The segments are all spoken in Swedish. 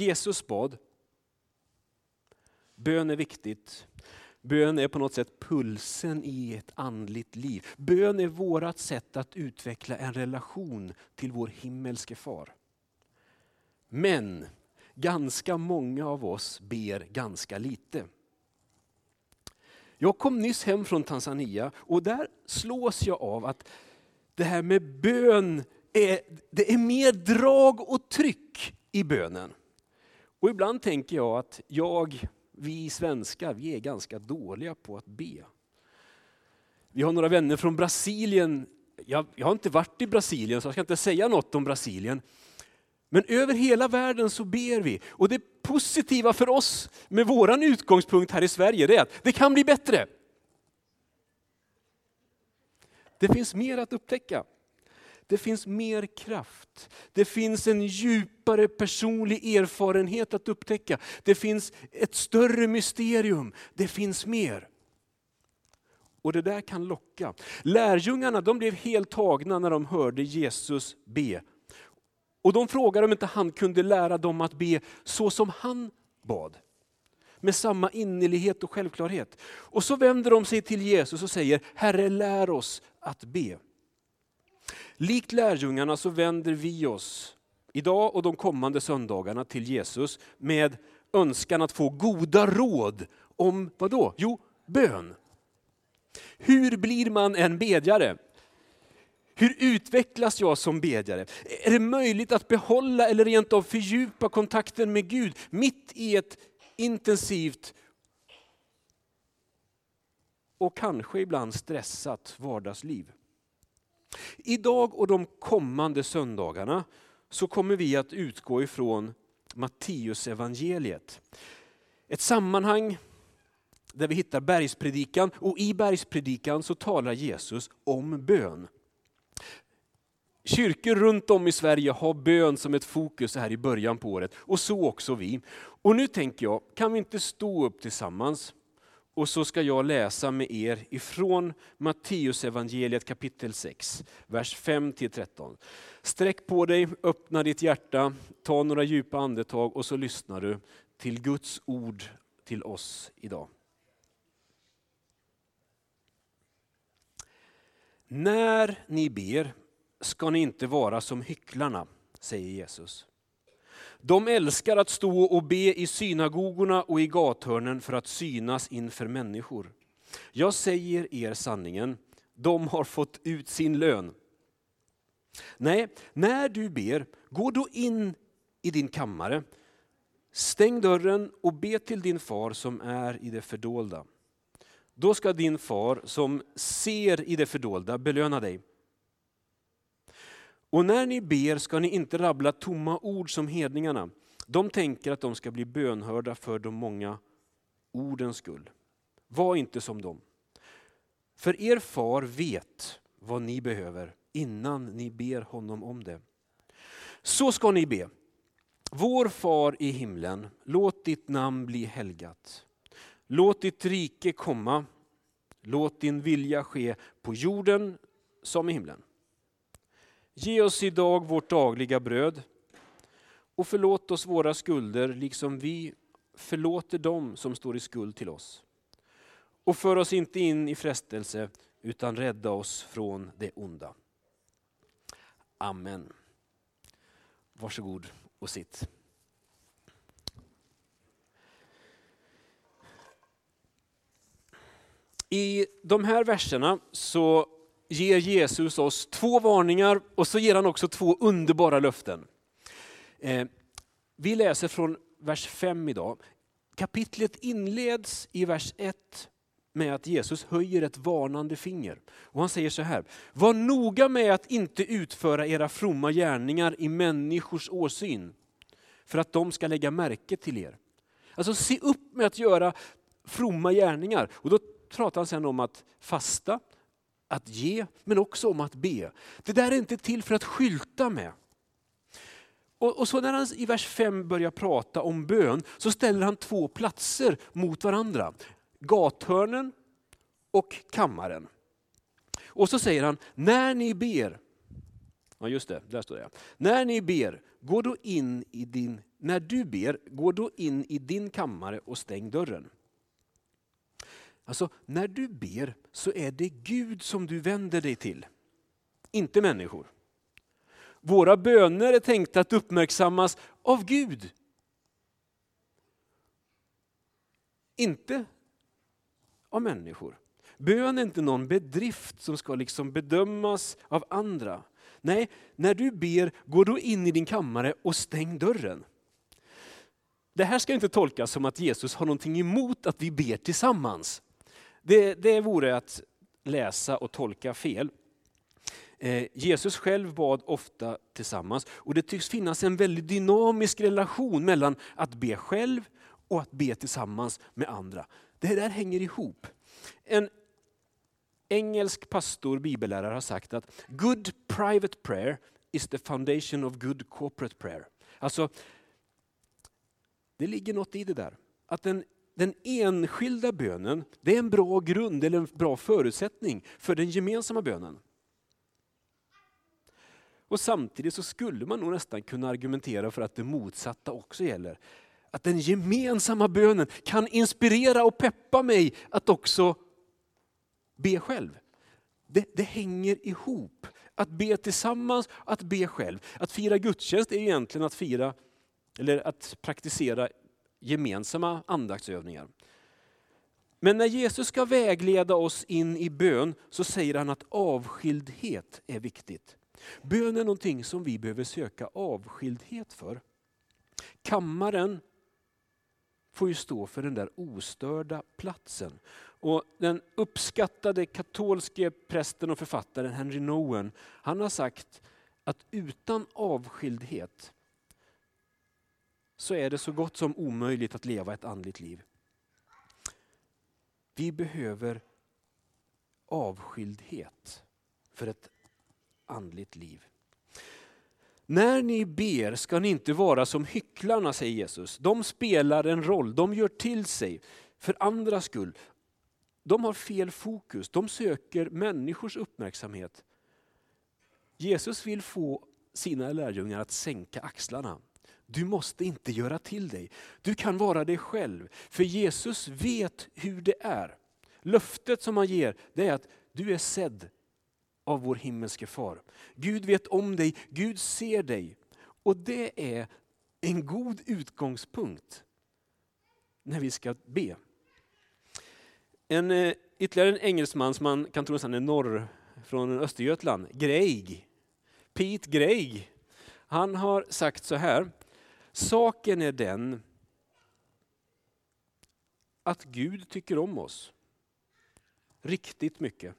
Jesus bad. Bön är viktigt. Bön är på något sätt pulsen i ett andligt liv. Bön är vårt sätt att utveckla en relation till vår himmelske far. Men ganska många av oss ber ganska lite. Jag kom nyss hem från Tanzania och där slås jag av att det här med bön, är, det är mer drag och tryck i bönen. Och ibland tänker jag att jag, vi svenskar, vi är ganska dåliga på att be. Vi har några vänner från Brasilien. Jag, jag har inte varit i Brasilien så jag ska inte säga något om Brasilien. Men över hela världen så ber vi. Och det positiva för oss med våran utgångspunkt här i Sverige det är att det kan bli bättre. Det finns mer att upptäcka. Det finns mer kraft. Det finns en djupare personlig erfarenhet att upptäcka. Det finns ett större mysterium. Det finns mer. Och det där kan locka. Lärjungarna de blev helt tagna när de hörde Jesus be. Och de frågade om inte han kunde lära dem att be så som han bad. Med samma innerlighet och självklarhet. Och så vänder de sig till Jesus och säger, Herre lär oss att be. Likt lärjungarna så vänder vi oss idag och de kommande söndagarna till Jesus med önskan att få goda råd om vad då? Jo, bön. Hur blir man en bedjare? Hur utvecklas jag som bedjare? Är det möjligt att behålla eller rent av fördjupa kontakten med Gud mitt i ett intensivt och kanske ibland stressat vardagsliv? Idag och de kommande söndagarna så kommer vi att utgå ifrån Matteus evangeliet. Ett sammanhang där vi hittar bergspredikan och i bergspredikan så talar Jesus om bön. Kyrkor runt om i Sverige har bön som ett fokus här i början på året och så också vi. Och nu tänker jag, kan vi inte stå upp tillsammans och så ska jag läsa med er ifrån Matteus evangeliet kapitel 6, vers 5-13. Sträck på dig, öppna ditt hjärta, ta några djupa andetag och så lyssnar du till Guds ord till oss idag. När ni ber ska ni inte vara som hycklarna, säger Jesus. De älskar att stå och be i synagogorna och i gathörnen för att synas inför människor. Jag säger er sanningen, de har fått ut sin lön. Nej, när du ber, gå då in i din kammare, stäng dörren och be till din far som är i det fördolda. Då ska din far som ser i det fördolda belöna dig. Och när ni ber ska ni inte rabbla tomma ord som hedningarna. De tänker att de ska bli bönhörda för de många ordens skull. Var inte som dem. För er far vet vad ni behöver innan ni ber honom om det. Så ska ni be. Vår far i himlen, låt ditt namn bli helgat. Låt ditt rike komma. Låt din vilja ske på jorden som i himlen. Ge oss idag vårt dagliga bröd och förlåt oss våra skulder liksom vi förlåter dem som står i skuld till oss. Och för oss inte in i frestelse utan rädda oss från det onda. Amen. Varsågod och sitt. I de här verserna så ger Jesus oss två varningar och så ger han också två underbara löften. Eh, vi läser från vers 5 idag. Kapitlet inleds i vers 1 med att Jesus höjer ett varnande finger. Och han säger så här, var noga med att inte utföra era fromma gärningar i människors åsyn, för att de ska lägga märke till er. Alltså se upp med att göra fromma gärningar. Och då pratar han sen om att fasta, att ge, men också om att be. Det där är inte till för att skylta med. Och, och så när han i vers 5 börjar prata om bön så ställer han två platser mot varandra. Gathörnen och kammaren. Och så säger han, när ni ber, ja just det, där står det. När ni ber, gå då in i din när du ber, gå då in i din kammare och stäng dörren. Alltså, när du ber så är det Gud som du vänder dig till, inte människor. Våra böner är tänkta att uppmärksammas av Gud. Inte av människor. Bön är inte någon bedrift som ska liksom bedömas av andra. Nej, när du ber, gå då in i din kammare och stäng dörren. Det här ska inte tolkas som att Jesus har någonting emot att vi ber tillsammans. Det, det vore att läsa och tolka fel. Eh, Jesus själv bad ofta tillsammans och det tycks finnas en väldigt dynamisk relation mellan att be själv och att be tillsammans med andra. Det där hänger ihop. En engelsk pastor, bibellärare har sagt att good private prayer is the foundation of good corporate prayer. Alltså, det ligger något i det där. Att en den enskilda bönen, det är en bra grund eller en bra förutsättning för den gemensamma bönen. Och samtidigt så skulle man nog nästan kunna argumentera för att det motsatta också gäller. Att den gemensamma bönen kan inspirera och peppa mig att också be själv. Det, det, hänger ihop. Att be tillsammans, att be själv. Att fira gudstjänst är egentligen att fira, eller att praktisera gemensamma andaktsövningar. Men när Jesus ska vägleda oss in i bön så säger han att avskildhet är viktigt. Bön är någonting som vi behöver söka avskildhet för. Kammaren får ju stå för den där ostörda platsen. Och den uppskattade katolske prästen och författaren Henry Nowen, han har sagt att utan avskildhet så är det så gott som omöjligt att leva ett andligt liv. Vi behöver avskildhet för ett andligt liv. När ni ber ska ni inte vara som hycklarna, säger Jesus. De spelar en roll, de gör till sig för andras skull. De har fel fokus, de söker människors uppmärksamhet. Jesus vill få sina lärjungar att sänka axlarna. Du måste inte göra till dig. Du kan vara dig själv. För Jesus vet hur det är. Löftet som han ger det är att du är sedd av vår himmelske far. Gud vet om dig, Gud ser dig. Och det är en god utgångspunkt när vi ska be. En, eh, ytterligare en engelsman som man kan tro är norr från Östergötland, Greig. Pete Greig. Han har sagt så här, saken är den att Gud tycker om oss. Riktigt mycket.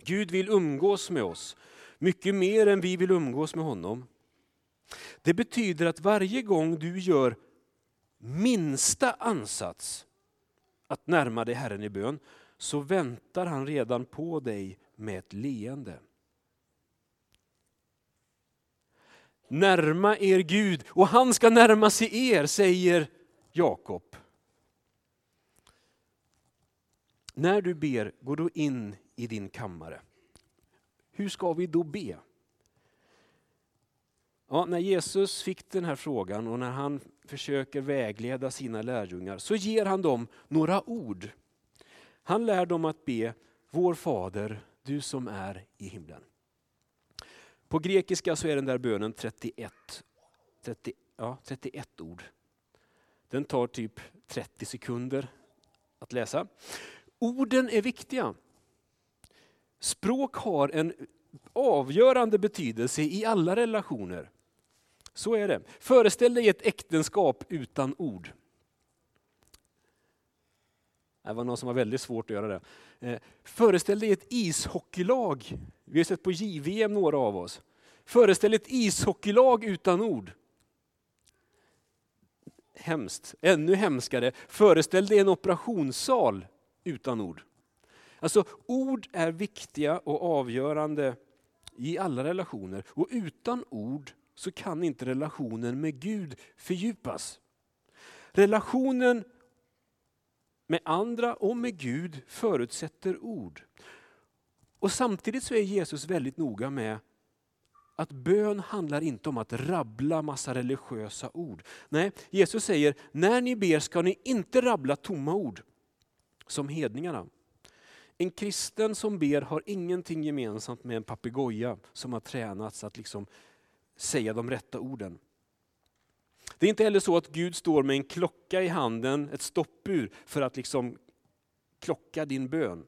Gud vill umgås med oss, mycket mer än vi vill umgås med honom. Det betyder att varje gång du gör minsta ansats att närma dig Herren i bön, så väntar han redan på dig med ett leende. Närma er Gud och han ska närma sig er, säger Jakob. När du ber, gå då in i din kammare. Hur ska vi då be? Ja, när Jesus fick den här frågan och när han försöker vägleda sina lärjungar så ger han dem några ord. Han lär dem att be, vår Fader, du som är i himlen. På grekiska så är den där bönen 31, 30, ja, 31 ord. Den tar typ 30 sekunder att läsa. Orden är viktiga. Språk har en avgörande betydelse i alla relationer. Så är det. Föreställ dig ett äktenskap utan ord. Det var någon som var väldigt svårt att göra det. Eh, föreställ dig ett ishockeylag. Vi har sett på JVM några av oss. Föreställ ett ishockeylag utan ord. Hemskt. Ännu hemskare. Föreställ dig en operationssal utan ord. Alltså ord är viktiga och avgörande i alla relationer. Och utan ord så kan inte relationen med Gud fördjupas. Relationen med andra och med Gud förutsätter ord. Och samtidigt så är Jesus väldigt noga med att bön handlar inte om att rabbla massa religiösa ord. Nej, Jesus säger, när ni ber ska ni inte rabbla tomma ord, som hedningarna. En kristen som ber har ingenting gemensamt med en papegoja som har tränats att liksom säga de rätta orden. Det är inte heller så att Gud står med en klocka i handen, ett stoppur, för att liksom klocka din bön.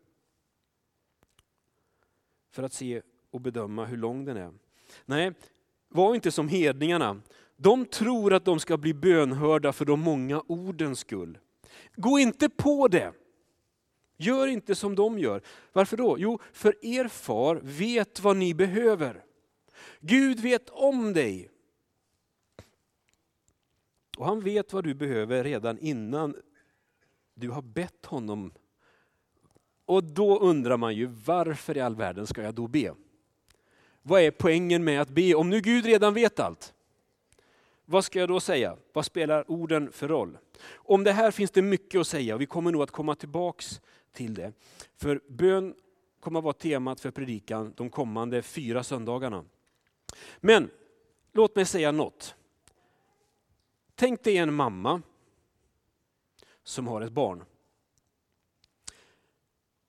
För att se och bedöma hur lång den är. Nej, var inte som hedningarna. De tror att de ska bli bönhörda för de många ordens skull. Gå inte på det. Gör inte som de gör. Varför då? Jo, för er far vet vad ni behöver. Gud vet om dig. Och han vet vad du behöver redan innan du har bett honom. Och då undrar man ju, varför i all världen ska jag då be? Vad är poängen med att be? Om nu Gud redan vet allt, vad ska jag då säga? Vad spelar orden för roll? Om det här finns det mycket att säga och vi kommer nog att komma tillbaks till det. För bön kommer att vara temat för predikan de kommande fyra söndagarna. Men låt mig säga något. Tänk dig en mamma som har ett barn.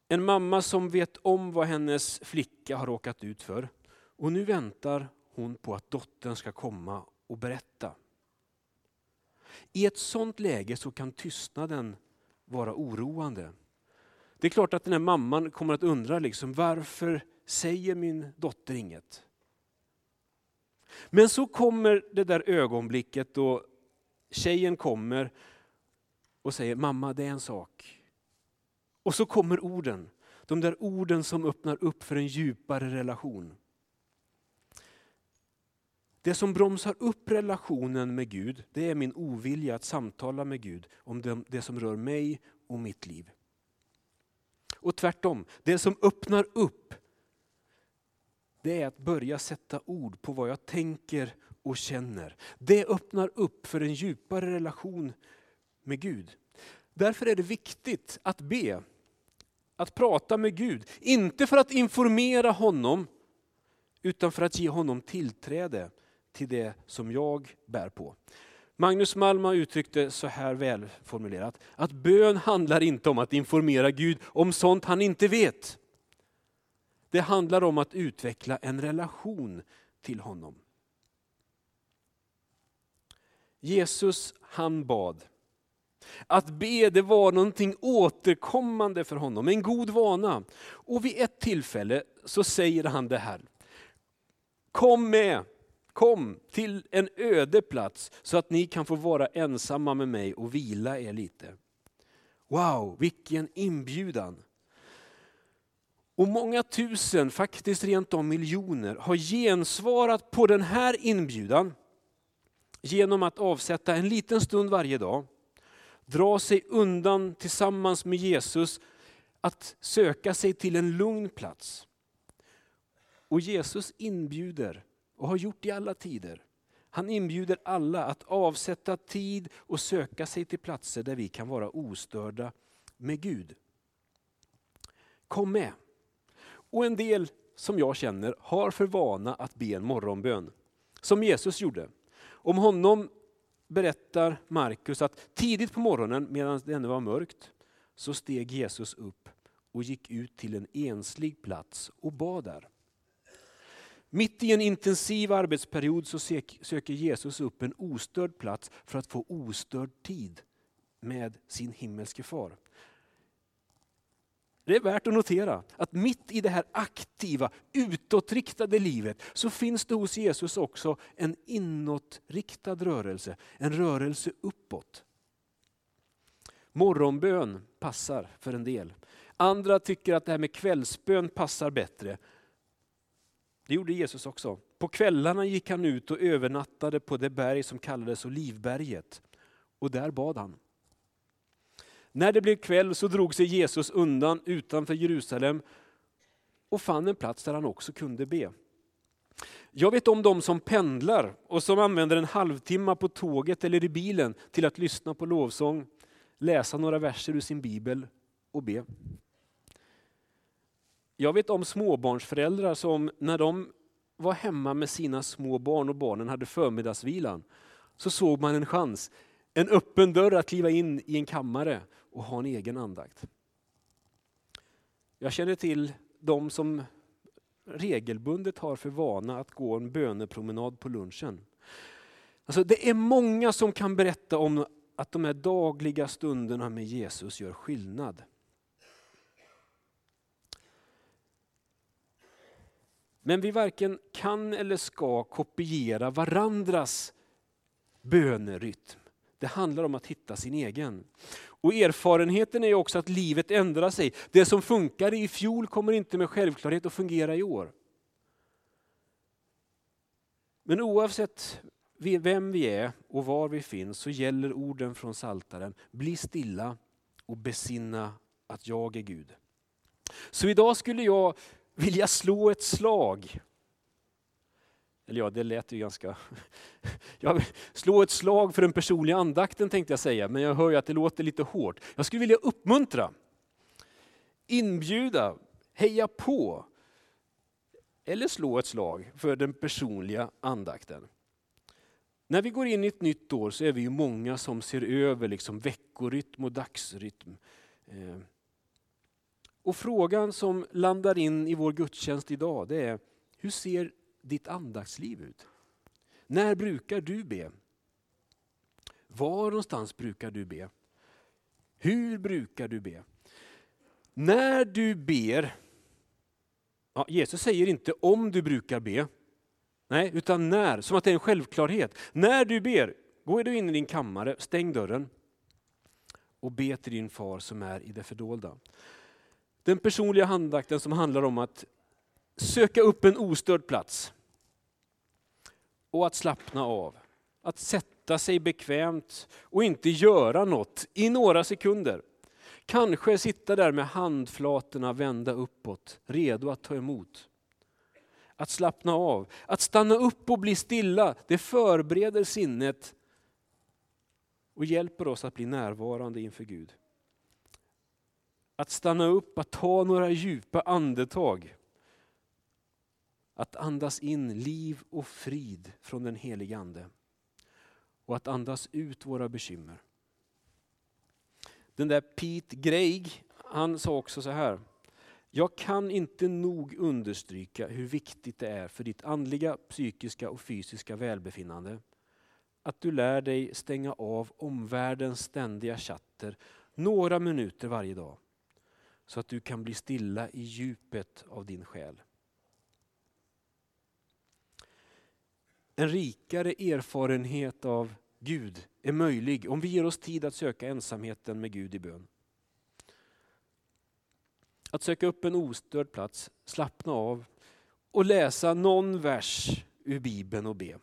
En mamma som vet om vad hennes flicka har råkat ut för. Och nu väntar hon på att dottern ska komma och berätta. I ett sådant läge så kan tystnaden vara oroande. Det är klart att den här mamman kommer att undra liksom, varför säger min dotter inget? Men så kommer det där ögonblicket då tjejen kommer och säger, mamma det är en sak. Och så kommer orden, de där orden som öppnar upp för en djupare relation. Det som bromsar upp relationen med Gud, det är min ovilja att samtala med Gud om det, som rör mig och mitt liv. Och tvärtom, det som öppnar upp, det är att börja sätta ord på vad jag tänker och känner. Det öppnar upp för en djupare relation med Gud. Därför är det viktigt att be, att prata med Gud. Inte för att informera honom, utan för att ge honom tillträde till det som jag bär på. Magnus Malm har uttryckt det så här välformulerat, att bön handlar inte om att informera Gud om sånt han inte vet. Det handlar om att utveckla en relation till honom. Jesus han bad. Att be det var någonting återkommande för honom, en god vana. Och vid ett tillfälle så säger han det här. Kom med Kom till en öde plats så att ni kan få vara ensamma med mig och vila er lite. Wow, vilken inbjudan! Och många tusen, faktiskt rent om miljoner, har gensvarat på den här inbjudan genom att avsätta en liten stund varje dag, dra sig undan tillsammans med Jesus, att söka sig till en lugn plats. Och Jesus inbjuder och har gjort i alla tider. Han inbjuder alla att avsätta tid och söka sig till platser där vi kan vara ostörda med Gud. Kom med. Och en del som jag känner har för vana att be en morgonbön. Som Jesus gjorde. Om honom berättar Markus att tidigt på morgonen medan det ännu var mörkt så steg Jesus upp och gick ut till en enslig plats och bad där. Mitt i en intensiv arbetsperiod så söker Jesus upp en ostörd plats för att få ostörd tid med sin himmelske far. Det är värt att notera att mitt i det här aktiva, utåtriktade livet så finns det hos Jesus också en inåtriktad rörelse, en rörelse uppåt. Morgonbön passar för en del. Andra tycker att det här med kvällsbön passar bättre. Det gjorde Jesus också. På kvällarna gick han ut och övernattade på det berg som kallades Olivberget. Och där bad han. När det blev kväll så drog sig Jesus undan utanför Jerusalem och fann en plats där han också kunde be. Jag vet om de som pendlar och som använder en halvtimme på tåget eller i bilen till att lyssna på lovsång, läsa några verser ur sin bibel och be. Jag vet om småbarnsföräldrar som när de var hemma med sina små barn och barnen hade förmiddagsvilan, så såg man en chans, en öppen dörr att kliva in i en kammare och ha en egen andakt. Jag känner till de som regelbundet har för vana att gå en bönepromenad på lunchen. Alltså det är många som kan berätta om att de här dagliga stunderna med Jesus gör skillnad. Men vi varken kan eller ska kopiera varandras bönerytm. Det handlar om att hitta sin egen. Och erfarenheten är också att livet ändrar sig. Det som funkade i fjol kommer inte med självklarhet att fungera i år. Men oavsett vem vi är och var vi finns så gäller orden från Saltaren. Bli stilla och besinna att jag är Gud. Så idag skulle jag vilja slå ett slag. Eller ja, det lät ju ganska... Jag vill slå ett slag för den personliga andakten tänkte jag säga, men jag hör ju att det låter lite hårt. Jag skulle vilja uppmuntra, inbjuda, heja på eller slå ett slag för den personliga andakten. När vi går in i ett nytt år så är vi ju många som ser över liksom veckorytm och dagsrytm. Eh, och frågan som landar in i vår gudstjänst idag det är, hur ser ditt andaktsliv ut? När brukar du be? Var någonstans brukar du be? Hur brukar du be? När du ber, ja, Jesus säger inte om du brukar be, nej, utan när, som att det är en självklarhet. När du ber, gå du in i din kammare, stäng dörren och be till din far som är i det fördolda. Den personliga handakten som handlar om att söka upp en ostörd plats och att slappna av. Att sätta sig bekvämt och inte göra något i några sekunder. Kanske sitta där med handflatorna vända uppåt, redo att ta emot. Att slappna av, att stanna upp och bli stilla, det förbereder sinnet och hjälper oss att bli närvarande inför Gud. Att stanna upp, att ta några djupa andetag. Att andas in liv och frid från den helige Ande. Och att andas ut våra bekymmer. Den där Pete Greig, han sa också så här. Jag kan inte nog understryka hur viktigt det är för ditt andliga, psykiska och fysiska välbefinnande att du lär dig stänga av omvärldens ständiga chatter några minuter varje dag så att du kan bli stilla i djupet av din själ. En rikare erfarenhet av Gud är möjlig om vi ger oss tid att söka ensamheten med Gud i bön. Att söka upp en ostörd plats, slappna av och läsa någon vers ur Bibeln och be.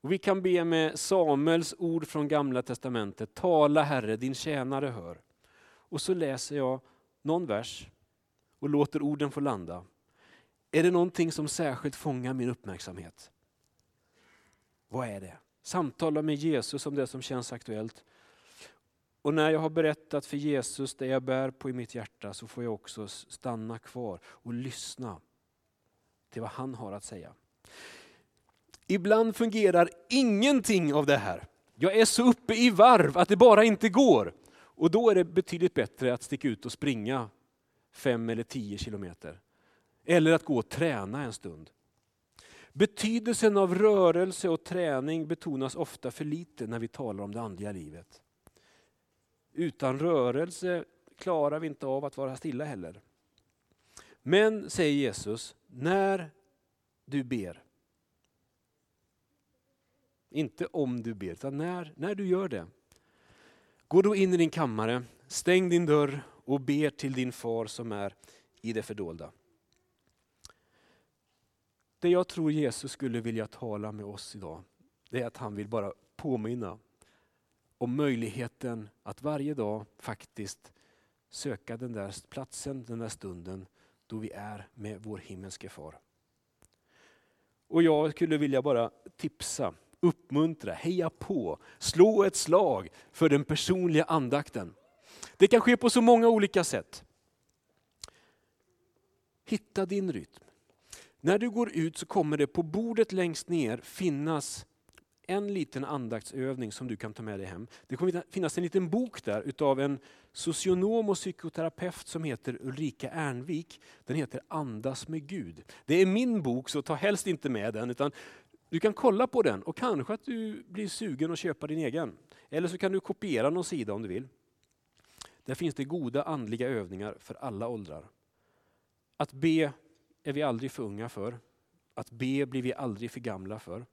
Och vi kan be med Samuels ord från Gamla Testamentet. Tala Herre, din tjänare hör. Och så läser jag någon vers och låter orden få landa. Är det någonting som särskilt fångar min uppmärksamhet? Vad är det? Samtala med Jesus om det som känns aktuellt. Och när jag har berättat för Jesus det jag bär på i mitt hjärta så får jag också stanna kvar och lyssna till vad han har att säga. Ibland fungerar ingenting av det här. Jag är så uppe i varv att det bara inte går. Och då är det betydligt bättre att sticka ut och springa fem eller tio kilometer. Eller att gå och träna en stund. Betydelsen av rörelse och träning betonas ofta för lite när vi talar om det andliga livet. Utan rörelse klarar vi inte av att vara stilla heller. Men, säger Jesus, när du ber, inte om du ber, utan när, när du gör det, Gå då in i din kammare, stäng din dörr och ber till din far som är i det fördolda. Det jag tror Jesus skulle vilja tala med oss idag, det är att han vill bara påminna om möjligheten att varje dag faktiskt söka den där platsen, den där stunden då vi är med vår himmelske far. Och jag skulle vilja bara tipsa uppmuntra, heja på, slå ett slag för den personliga andakten. Det kan ske på så många olika sätt. Hitta din rytm. När du går ut så kommer det på bordet längst ner finnas en liten andaktsövning som du kan ta med dig hem. Det kommer finnas en liten bok där utav en socionom och psykoterapeut som heter Ulrika Ernvik. Den heter Andas med Gud. Det är min bok så ta helst inte med den utan du kan kolla på den och kanske att du blir sugen att köpa din egen. Eller så kan du kopiera någon sida om du vill. Där finns det goda andliga övningar för alla åldrar. Att be är vi aldrig för unga för. Att be blir vi aldrig för gamla för.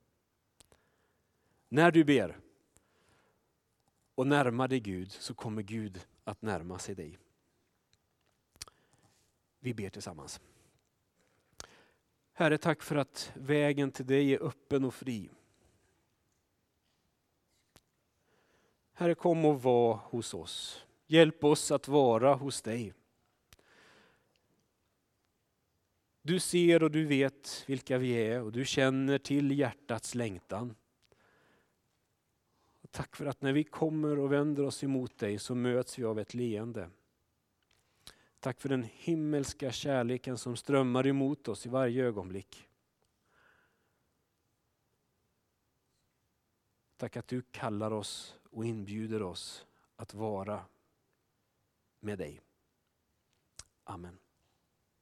När du ber och närmar dig Gud så kommer Gud att närma sig dig. Vi ber tillsammans. Herre, tack för att vägen till dig är öppen och fri. Herre, kom och var hos oss. Hjälp oss att vara hos dig. Du ser och du vet vilka vi är och du känner till hjärtats längtan. Tack för att när vi kommer och vänder oss emot dig så möts vi av ett leende. Tack för den himmelska kärleken som strömmar emot oss i varje ögonblick. Tack att du kallar oss och inbjuder oss att vara med dig. Amen.